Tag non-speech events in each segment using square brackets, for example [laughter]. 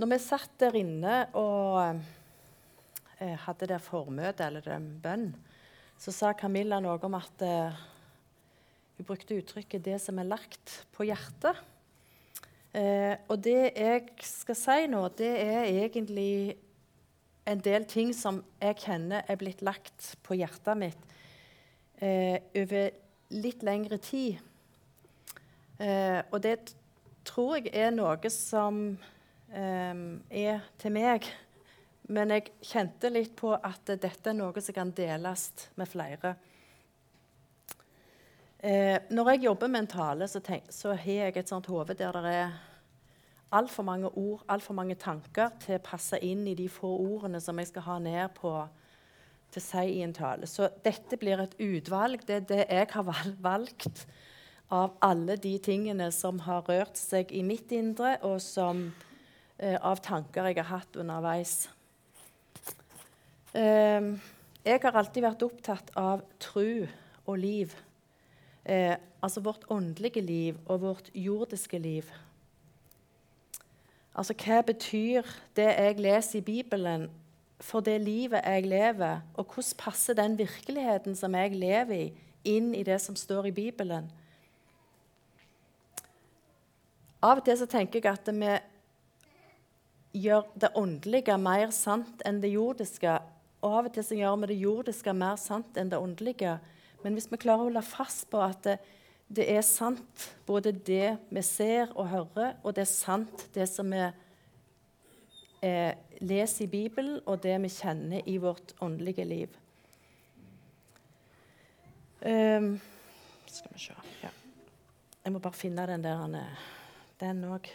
når vi satt der inne og eh, hadde det formøte, eller det bønn, så sa Camilla noe om at eh, hun brukte uttrykket 'det som er lagt på hjertet'. Eh, og det jeg skal si nå, det er egentlig en del ting som jeg kjenner er blitt lagt på hjertet mitt eh, over litt lengre tid. Eh, og det tror jeg er noe som eh, er til meg. Men jeg kjente litt på at dette er noe som kan deles med flere. Eh, når jeg jobber med en tale, så, tenk, så har jeg et sånt hode der det er altfor mange ord, altfor mange tanker til å passe inn i de få ordene som jeg skal ha ned på til å si i en tale. Så dette blir et utvalg. Det er det jeg har valgt av alle de tingene som har rørt seg i mitt indre, og som, av tanker jeg har hatt underveis. Eh, jeg har alltid vært opptatt av tru og liv. Eh, altså vårt åndelige liv og vårt jordiske liv. Altså hva betyr det jeg leser i Bibelen, for det livet jeg lever? Og hvordan passer den virkeligheten som jeg lever i, inn i det som står i Bibelen? Av og til så tenker jeg at vi gjør det åndelige mer sant enn det jordiske. Og av og til så gjør vi det jordiske mer sant enn det åndelige. Men hvis vi klarer å holde fast på at det, det er sant, både det vi ser og hører, og det er sant, det som vi eh, leser i Bibelen, og det vi kjenner i vårt åndelige liv. Um, skal vi se ja. Jeg må bare finne den der den òg.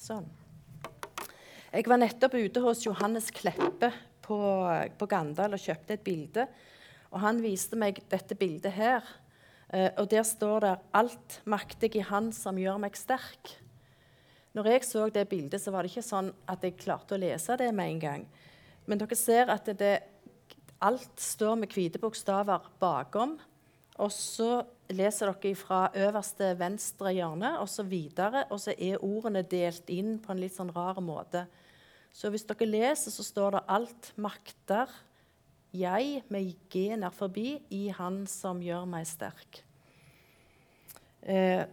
Sånn. Jeg var nettopp ute hos Johannes Kleppe på, på Gandal og kjøpte et bilde. Og Han viste meg dette bildet her. Eh, og Der står det 'Alt maktig i Han som gjør meg sterk'. Når jeg så det bildet, så var det ikke sånn at jeg klarte å lese det med en gang. Men dere ser at det, alt står med hvite bokstaver bakom. Og så leser dere fra øverste venstre hjørne og så videre, og så er ordene delt inn på en litt sånn rar måte. Så hvis dere leser, så står det 'alt makter jeg med G nær forbi i Han som gjør meg sterk'. Eh,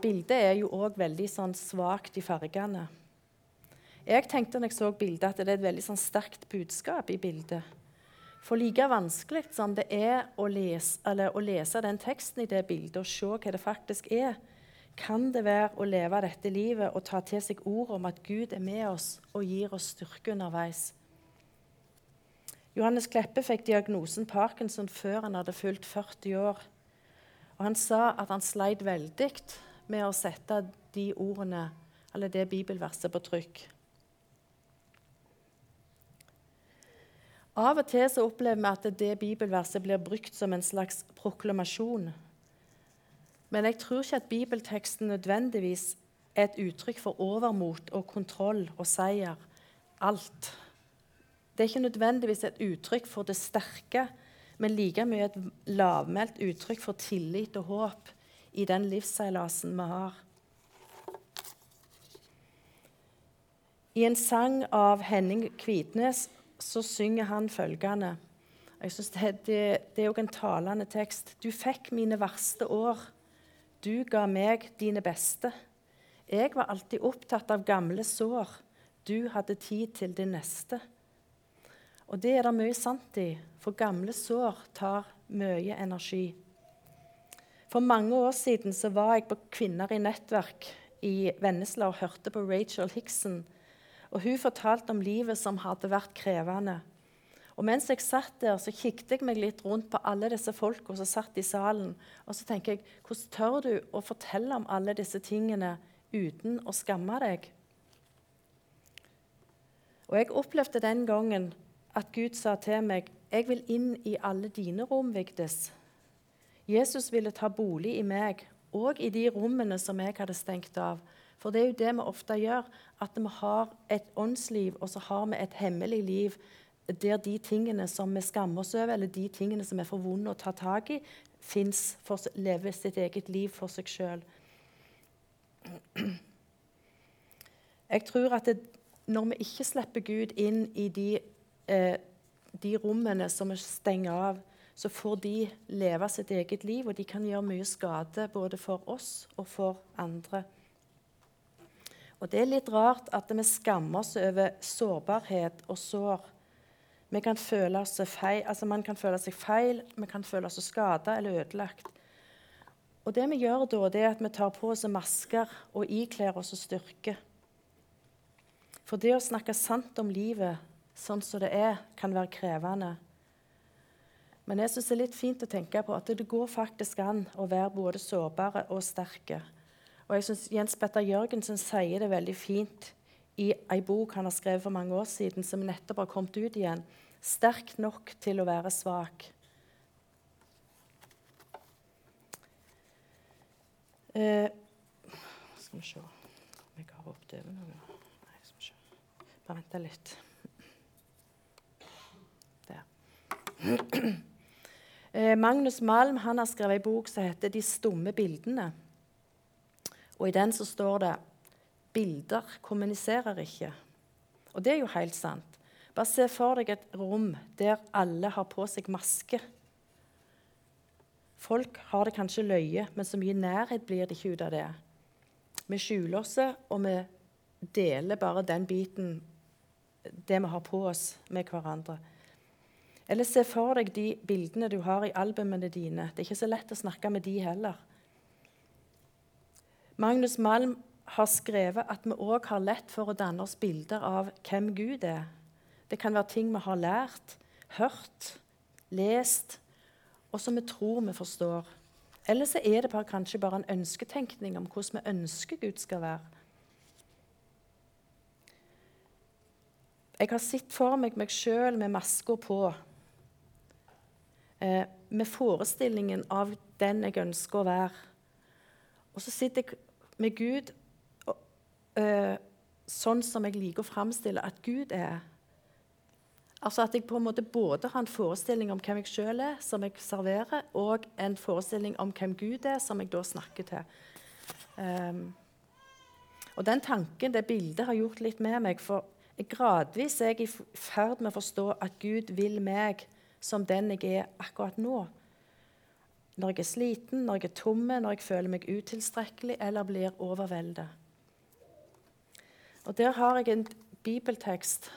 bildet er jo òg veldig sånn svakt i fargene. Jeg tenkte når jeg så bildet, at det er et veldig sånn sterkt budskap i bildet. For like vanskelig som det er å lese, å lese, den teksten i det bildet og se hva det faktisk er, kan det være å leve dette livet og ta til seg ord om at Gud er med oss og gir oss styrke underveis. Johannes Kleppe fikk diagnosen Parkinson før han hadde fylt 40 år. Og Han sa at han sleit veldig med å sette de ordene, eller det bibelverset på trykk. Av og til så opplever vi at det bibelverset blir brukt som en slags proklamasjon. Men jeg tror ikke at bibelteksten nødvendigvis er et uttrykk for overmot og kontroll og seier. Alt. Det er ikke nødvendigvis et uttrykk for det sterke, men like mye et lavmælt uttrykk for tillit og håp i den livsseilasen vi har. I en sang av Henning Kvitnes så synger han følgende jeg synes det, det, det er jo en talende tekst. Du fikk mine verste år. Du ga meg dine beste. Jeg var alltid opptatt av gamle sår. Du hadde tid til det neste. Og det er det mye sant i, for gamle sår tar mye energi. For mange år siden så var jeg på Kvinner i nettverk i Vennesla og hørte på Rachel Hickson og hun fortalte om livet som hadde vært krevende. Og mens jeg satt der, så kikket jeg meg litt rundt på alle disse folka som satt i salen. Og så tenker jeg, hvordan tør du å fortelle om alle disse tingene uten å skamme deg? Og jeg opplevde den gangen at Gud sa til meg, 'Jeg vil inn i alle dine rom, Vigdis.' Jesus ville ta bolig i meg, og i de rommene som jeg hadde stengt av. For det er jo det vi ofte gjør, at vi har et åndsliv, og så har vi et hemmelig liv der de tingene som vi skammer oss over, eller de tingene som er for vonde å ta tak i, fins, lever sitt eget liv for seg sjøl. Jeg tror at det, når vi ikke slipper Gud inn i de, eh, de rommene som vi stenger av, så får de leve sitt eget liv, og de kan gjøre mye skade både for oss og for andre. Og Det er litt rart at vi skammer oss over sårbarhet og sår. Vi kan føle oss feil, altså Man kan føle seg feil, vi kan føle oss skada eller ødelagt. Og det vi gjør da, det er at vi tar på oss masker og ikler oss styrke. For det å snakke sant om livet sånn som det er, kan være krevende. Men jeg syns det er litt fint å tenke på at det går faktisk an å være både sårbare og sterke. Og jeg synes Jens Petter Jørgensen sier det veldig fint i ei bok han har skrevet for mange år siden, som nettopp har kommet ut igjen. 'Sterk nok til å være svak'. Eh, skal vi se om jeg har hoppet noe. Nei, skal vi se. Bare vent litt. Der. Eh, Magnus Malm har skrevet ei bok som heter 'De stumme bildene'. Og I den så står det 'Bilder kommuniserer ikke'. Og det er jo helt sant. Bare se for deg et rom der alle har på seg maske. Folk har det kanskje løye, men så mye nærhet blir det ikke ut av det. Vi skjuler oss, og vi deler bare den biten, det vi har på oss, med hverandre. Eller se for deg de bildene du har i albumene dine. Det er ikke så lett å snakke med de heller. Magnus Malm har skrevet at vi òg har lett for å danne oss bilder av hvem Gud er. Det kan være ting vi har lært, hørt, lest, og som vi tror vi forstår. Eller så er det bare, kanskje bare en ønsketenkning om hvordan vi ønsker Gud skal være. Jeg har sett for meg meg sjøl med maska på, eh, med forestillingen av den jeg ønsker å være. Og så sitter jeg med Gud eh, sånn som jeg liker å framstille at Gud er. Altså At jeg på en måte både har en forestilling om hvem jeg sjøl er, som jeg serverer, og en forestilling om hvem Gud er, som jeg da snakker til. Um, og Den tanken, det bildet, har gjort litt med meg. For jeg gradvis er jeg i ferd med å forstå at Gud vil meg som den jeg er akkurat nå. Når jeg er sliten, når jeg er tomme, når jeg føler meg utilstrekkelig eller blir overveldet. Og Der har jeg en bibeltekst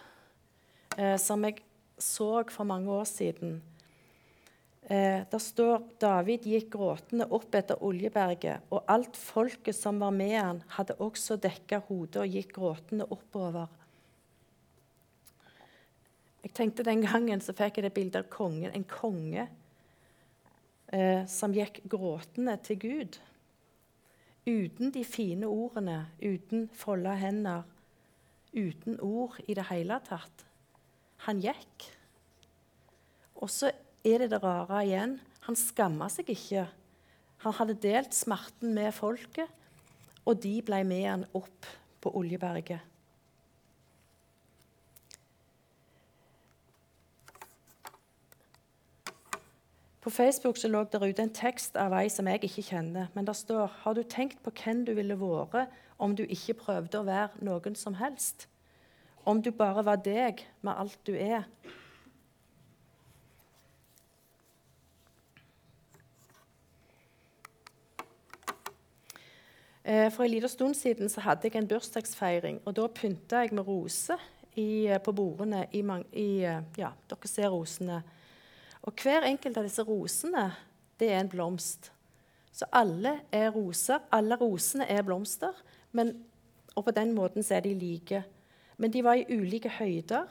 eh, som jeg så for mange år siden. Eh, der står David gikk gråtende opp etter Oljeberget, og alt folket som var med han, hadde også dekka hodet og gikk gråtende oppover. Jeg tenkte Den gangen så fikk jeg det bildet av kongen, en konge eh, som gikk gråtende til Gud. Uten de fine ordene, uten folda hender, uten ord i det hele tatt. Han gikk. Og så er det det rare igjen. Han skamma seg ikke. Han hadde delt smerten med folket, og de ble med han opp på Oljeberget. På Facebook så lå det ute en tekst av ei som jeg ikke kjenner. Men det står Har du tenkt på hvem du ville vært om du ikke prøvde å være noen som helst? om du bare var deg med alt du er. Eh, for en liten stund siden så hadde jeg en bursdagsfeiring. og Da pynta jeg med roser eh, på bordene. I, i, eh, ja, dere ser rosene. Og Hver enkelt av disse rosene det er en blomst. Så alle er roser. Alle rosene er blomster, men, og på den måten så er de like. Men de var i ulike høyder,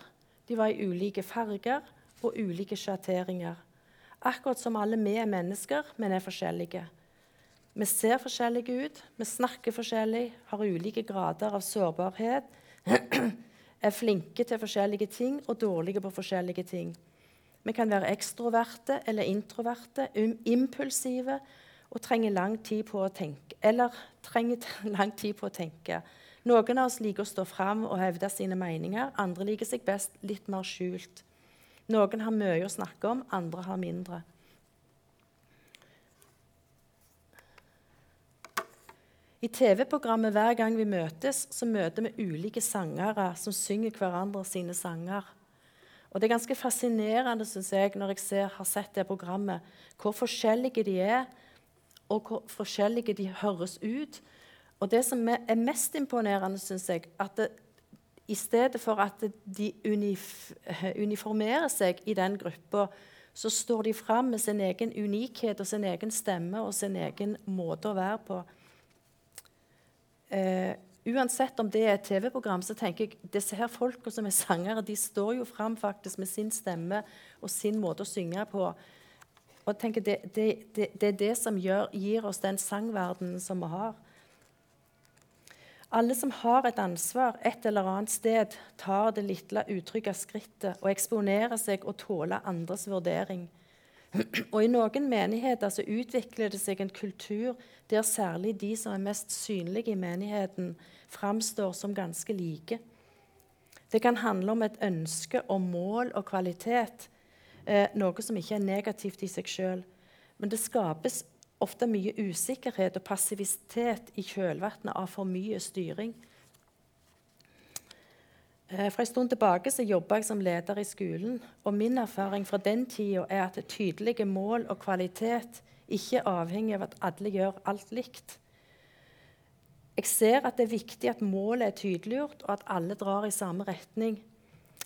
de var i ulike farger og ulike sjatteringer. Akkurat som alle vi er mennesker, men er forskjellige. Vi ser forskjellige ut, vi snakker forskjellig, har ulike grader av sårbarhet, [clears throat] er flinke til forskjellige ting og dårlige på forskjellige ting. Vi kan være ekstroverte eller introverte, impulsive og trenger lang tid på å tenke, eller trenger [laughs] lang tid på å tenke. Noen av oss liker å stå fram og hevde sine meninger. Andre liker seg best litt mer skjult. Noen har mye å snakke om, andre har mindre. I TV-programmet Hver gang vi møtes, så møter vi ulike sangere som synger hverandre sine sanger. Og Det er ganske fascinerende synes jeg, når jeg ser, har sett det programmet, hvor forskjellige de er, og hvor forskjellige de høres ut. Og Det som er mest imponerende, synes jeg, at det, i stedet for at de unif uniformerer seg i den gruppa, så står de fram med sin egen unikhet og sin egen stemme og sin egen måte å være på. Eh, uansett om det er et TV-program, så tenker jeg disse her folka som er sangere, de står jo fram med sin stemme og sin måte å synge på. Og tenker det, det, det, det er det som gjør, gir oss den sangverdenen som vi har. Alle som har et ansvar et eller annet sted, tar det lille utrygge skrittet og eksponerer seg og tåler andres vurdering. Og I noen menigheter så utvikler det seg en kultur der særlig de som er mest synlige i menigheten, framstår som ganske like. Det kan handle om et ønske om mål og kvalitet, eh, noe som ikke er negativt i seg sjøl. Men det skapes ofte mye usikkerhet og passivitet i kjølvannet av for mye styring. Eh, for En stund tilbake så jobba jeg som leder i skolen. og Min erfaring fra den tida er at tydelige mål og kvalitet ikke er avhengig av at alle gjør alt likt. Jeg ser at det er viktig at målet er tydeliggjort, og at alle drar i samme retning.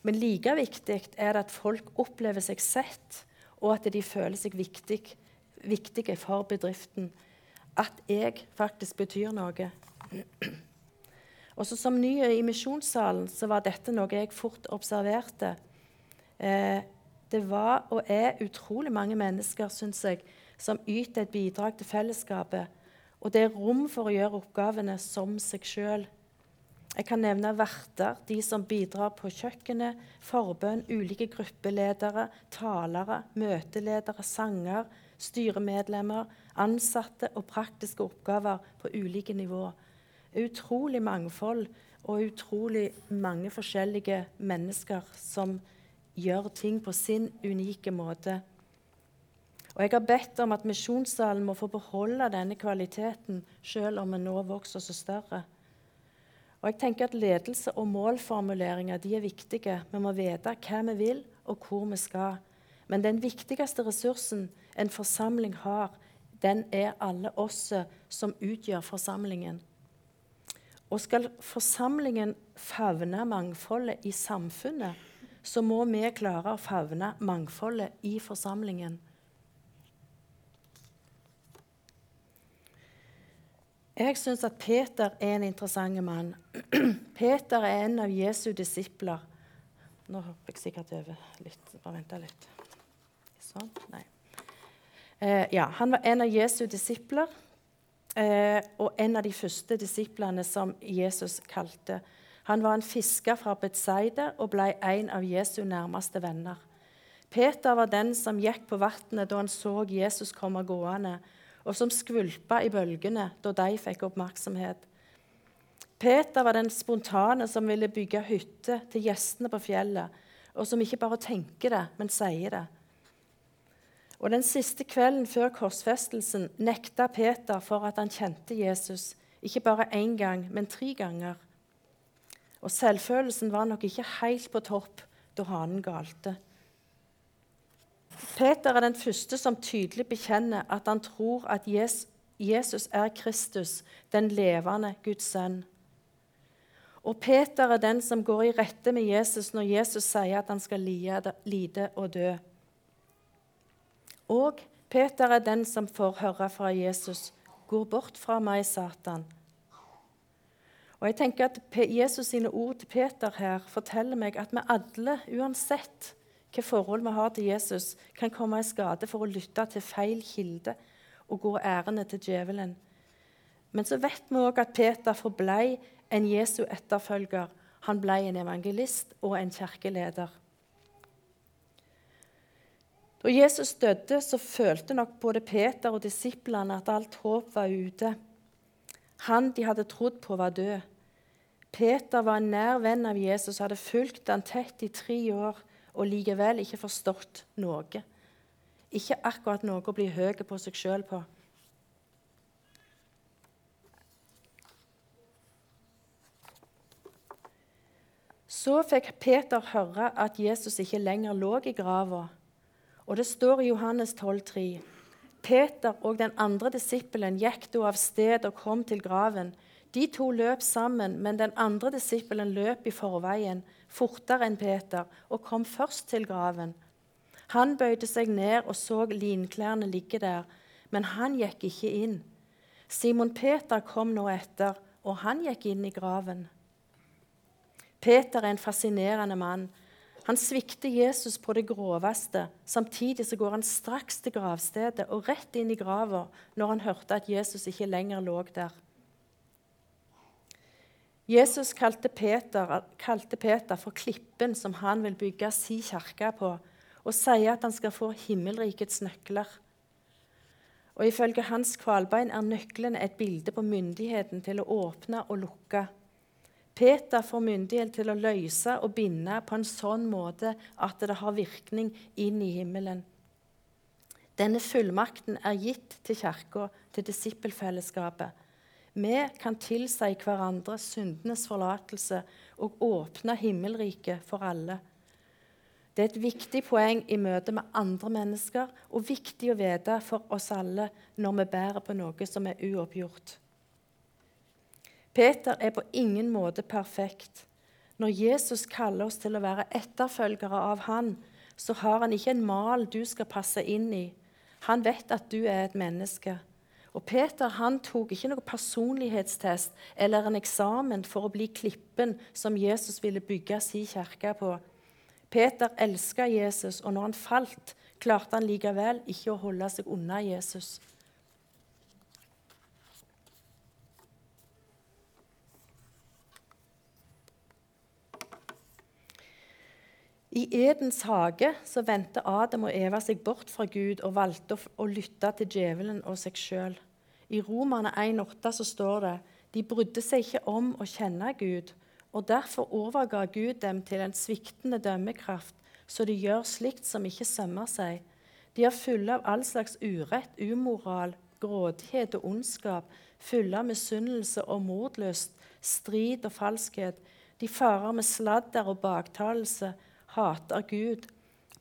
Men like viktig er det at folk opplever seg sett, og at de føler seg viktige viktige for bedriften. At jeg faktisk betyr noe. [clears throat] Også Som ny i misjonssalen så var dette noe jeg fort observerte. Eh, det var og er utrolig mange mennesker synes jeg, som yter et bidrag til fellesskapet. Og det er rom for å gjøre oppgavene som seg sjøl. Jeg kan nevne verter, de som bidrar på kjøkkenet, forbønn, ulike gruppeledere, talere, møteledere, sanger, styremedlemmer, ansatte og praktiske oppgaver på ulike nivå. Utrolig mangfold og utrolig mange forskjellige mennesker som gjør ting på sin unike måte. Og Jeg har bedt om at misjonssalen må få beholde denne kvaliteten selv om vi nå vokser så større. Og jeg tenker at Ledelse og målformuleringer er viktige. Vi må vite hva vi vil, og hvor vi skal. Men den viktigste ressursen en forsamling har, den er alle oss som utgjør forsamlingen. Og skal forsamlingen favne mangfoldet i samfunnet, så må vi klare å favne mangfoldet i forsamlingen. Jeg syns at Peter er en interessant mann. [clears throat] Peter er en av Jesu disipler. Nå hopper jeg sikkert over litt. Bare vent litt. Sånn. Nei. Eh, ja, han var en av Jesu disipler og en av de første disiplene som Jesus kalte. Han var en fisker fra Betzaide og ble en av Jesu nærmeste venner. Peter var den som gikk på vannet da han så Jesus komme gående, og som skvulpa i bølgene da de fikk oppmerksomhet. Peter var den spontane som ville bygge hytte til gjestene på fjellet, og som ikke bare tenker det, men sier det. Og Den siste kvelden før korsfestelsen nekta Peter for at han kjente Jesus, ikke bare én gang, men tre ganger. Og Selvfølelsen var nok ikke helt på topp da hanen galte. Peter er den første som tydelig bekjenner at han tror at Jesus er Kristus, den levende Guds sønn. Og Peter er den som går i rette med Jesus når Jesus sier at han skal lide og dø. Og Peter er den som får høre fra Jesus, 'Gå bort fra meg, Satan'. Og jeg tenker at Jesus sine ord til Peter her forteller meg at vi alle, uansett hvilket forhold vi har til Jesus, kan komme i skade for å lytte til feil kilde og gå ærende til djevelen. Men så vet vi òg at Peter forblei en Jesu etterfølger. Han blei en evangelist og en kirkeleder. Da Jesus døde, så følte nok både Peter og disiplene at alt håp var ute. Han de hadde trodd på, var død. Peter var en nær venn av Jesus og hadde fulgt han tett i tre år og likevel ikke forstått noe. Ikke akkurat noe å bli høy på seg sjøl på. Så fikk Peter høre at Jesus ikke lenger lå i grava og det står i Johannes 12,3.: Peter og den andre disippelen gikk da av sted og kom til graven. De to løp sammen, men den andre disippelen løp i forveien, fortere enn Peter, og kom først til graven. Han bøyde seg ned og så linklærne ligge der, men han gikk ikke inn. Simon Peter kom nå etter, og han gikk inn i graven. Peter er en fascinerende mann. Han svikter Jesus på det groveste. Samtidig så går han straks til gravstedet og rett inn i grava når han hørte at Jesus ikke lenger lå der. Jesus kalte Peter, kalte Peter for klippen som han vil bygge si kirke på, og sier at han skal få himmelrikets nøkler. Og Ifølge Hans Kvalbein er nøklene et bilde på myndigheten til å åpne og lukke. Peter får myndighet til å løse og binde på en sånn måte at det har virkning inn i himmelen. Denne fullmakten er gitt til Kirka, til disippelfellesskapet. Vi kan tilsi hverandre syndenes forlatelse og åpne himmelriket for alle. Det er et viktig poeng i møte med andre mennesker og viktig å vite for oss alle når vi bærer på noe som er uoppgjort. Peter er på ingen måte perfekt. Når Jesus kaller oss til å være etterfølgere av han, så har han ikke en mal du skal passe inn i. Han vet at du er et menneske. Og Peter han tok ikke noen personlighetstest eller en eksamen for å bli klippen som Jesus ville bygge sin kirke på. Peter elska Jesus, og når han falt, klarte han likevel ikke å holde seg unna Jesus. I Edens hage så vendte Adam og Eva seg bort fra Gud og valgte å lytte til djevelen og seg sjøl. I Romerne 1,8 så står det de brydde seg ikke om å kjenne Gud, og derfor overga Gud dem til en sviktende dømmekraft, så de gjør slikt som ikke sømmer seg. De er fulle av all slags urett, umoral, grådighet og ondskap, fulle av misunnelse og mordlyst, strid og falskhet. De farer med sladder og baktalelse hater Gud.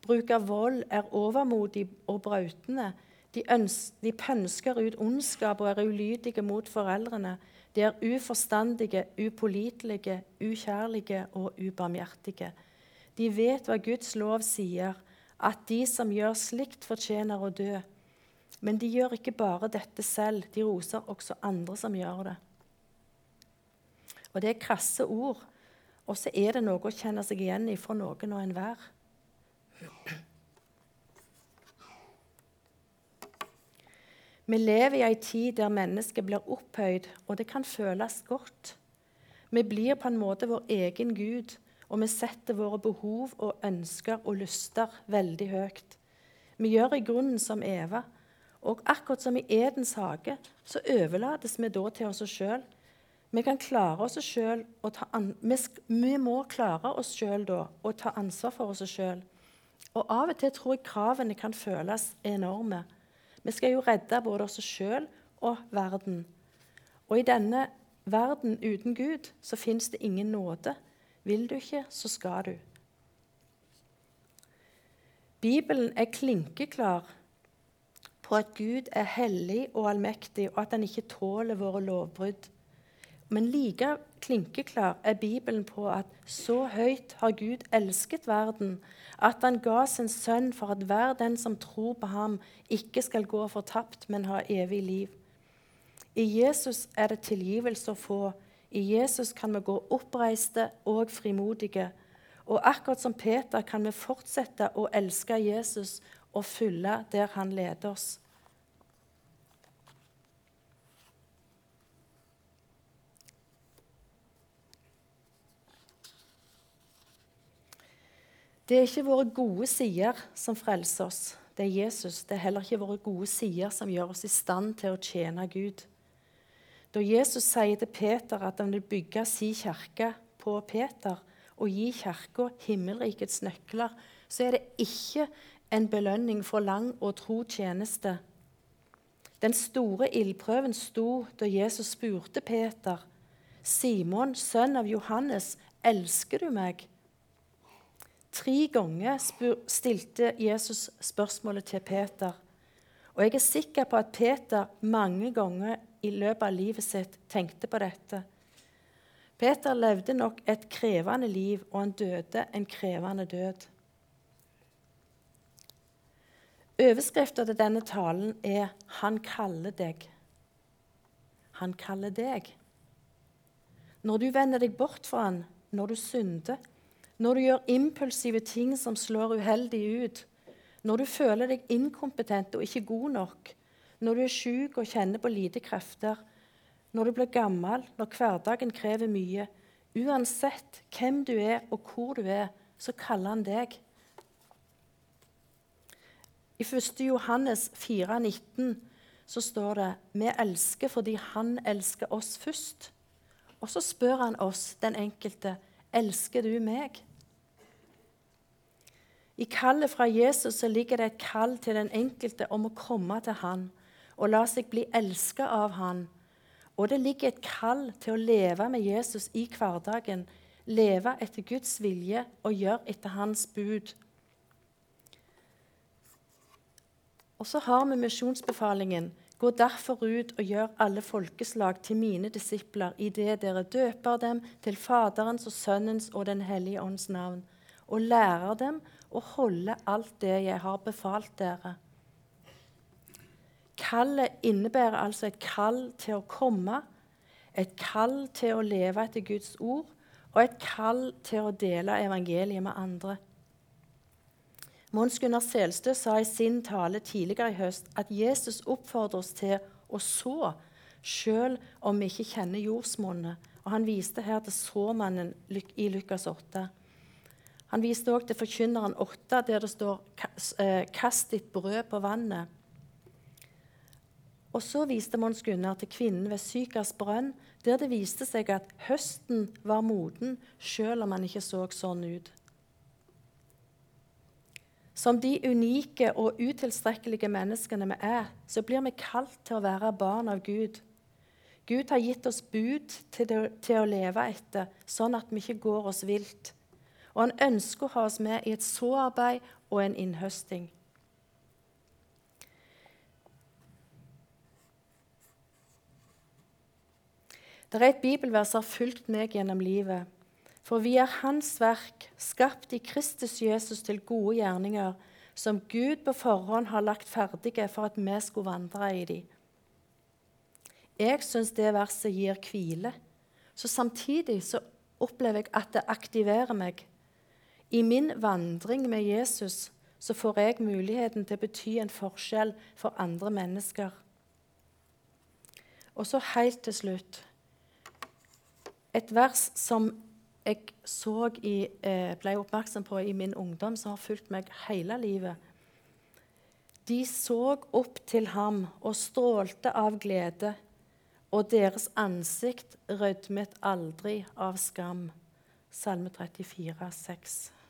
Bruk av vold er overmodig og brautende. De, de pønsker ut ondskap og er ulydige mot foreldrene. De er uforstandige, upålitelige, ukjærlige og ubarmhjertige. De vet hva Guds lov sier, at de som gjør slikt, fortjener å dø. Men de gjør ikke bare dette selv, de roser også andre som gjør det. Og Det er krasse ord, og så er det noe å kjenne seg igjen i for noen og enhver. Vi lever i ei tid der mennesket blir opphøyd, og det kan føles godt. Vi blir på en måte vår egen Gud, og vi setter våre behov og ønsker og lyster veldig høyt. Vi gjør i grunnen som Eva, og akkurat som i Edens hage så overlates vi da til oss sjøl vi kan klare oss selv vi, vi, må klare oss sjøl da og ta ansvar for oss sjøl. Og av og til tror jeg kravene kan føles enorme. Vi skal jo redde både oss sjøl og verden. Og i denne verden uten Gud så fins det ingen nåde. Vil du ikke, så skal du. Bibelen er klinkeklar på at Gud er hellig og allmektig, og at han ikke tåler våre lovbrudd. Men like klinkeklar er Bibelen på at så høyt har Gud elsket verden, at han ga sin sønn for at hver den som tror på ham, ikke skal gå fortapt, men ha evig liv. I Jesus er det tilgivelse å få. I Jesus kan vi gå oppreiste og frimodige. Og akkurat som Peter kan vi fortsette å elske Jesus og følge der han leder oss. Det er ikke våre gode sider som frelser oss. Det er Jesus. Det er heller ikke våre gode sider som gjør oss i stand til å tjene Gud. Da Jesus sier til Peter at han vil bygge sin kirke på Peter og gi kirka himmelrikets nøkler, så er det ikke en belønning for lang og tro tjeneste. Den store ildprøven sto da Jesus spurte Peter, 'Simon, sønn av Johannes, elsker du meg?' Tre ganger stilte Jesus spørsmålet til Peter. Og jeg er sikker på at Peter mange ganger i løpet av livet sitt tenkte på dette. Peter levde nok et krevende liv, og han døde en krevende død. Overskriften til denne talen er 'Han kaller deg'. Han kaller deg. Når du vender deg bort fra han, når du synder, når du gjør impulsive ting som slår uheldig ut, når du føler deg inkompetent og ikke god nok, når du er syk og kjenner på lite krefter, når du blir gammel, når hverdagen krever mye Uansett hvem du er og hvor du er, så kaller han deg. I 1. Johannes 4,19 så står det vi elsker fordi han elsker oss først. Og så spør han oss, den enkelte, elsker du meg? I kallet fra Jesus så ligger det et kall til den enkelte om å komme til han og la seg bli elska av han. Og det ligger et kall til å leve med Jesus i hverdagen, leve etter Guds vilje og gjøre etter hans bud. Og så har vi misjonsbefalingen. Gå derfor ut og gjør alle folkeslag til mine disipler idet dere døper dem til Faderens og Sønnens og Den hellige ånds navn, og lærer dem å holde alt det jeg har befalt dere. Kallet innebærer altså et kall til å komme, et kall til å leve etter Guds ord og et kall til å dele evangeliet med andre. Mons Gunnar Selstø sa i sin tale tidligere i høst at Jesus oppfordrer oss til å så, selv om vi ikke kjenner jordsmonnet. Og Han viste her til såmannen i Lukas 8. Han viste også til Forkynneren 8, der det står 'Kast ditt brød på vannet'. Og så viste Mons Gunnar til kvinnen ved Sykars brønn, der det viste seg at høsten var moden, selv om han ikke så sånn ut. Som de unike og utilstrekkelige menneskene vi er, så blir vi kalt til å være barn av Gud. Gud har gitt oss bud til, det, til å leve etter, sånn at vi ikke går oss vilt. Og han ønsker å ha oss med i et såarbeid og en innhøsting. Det er et bibelvers som har fulgt meg gjennom livet. For vi er Hans verk, skapt i Kristus Jesus til gode gjerninger, som Gud på forhånd har lagt ferdige for at vi skulle vandre i dem. Jeg syns det verset gir hvile. Så samtidig så opplever jeg at det aktiverer meg. I min vandring med Jesus så får jeg muligheten til å bety en forskjell for andre mennesker. Og så helt til slutt et vers som jeg så i, eh, ble oppmerksom på i min ungdom, som har fulgt meg hele livet. De så opp til ham og strålte av glede, og deres ansikt rødmet aldri av skam. Salme 34, 6.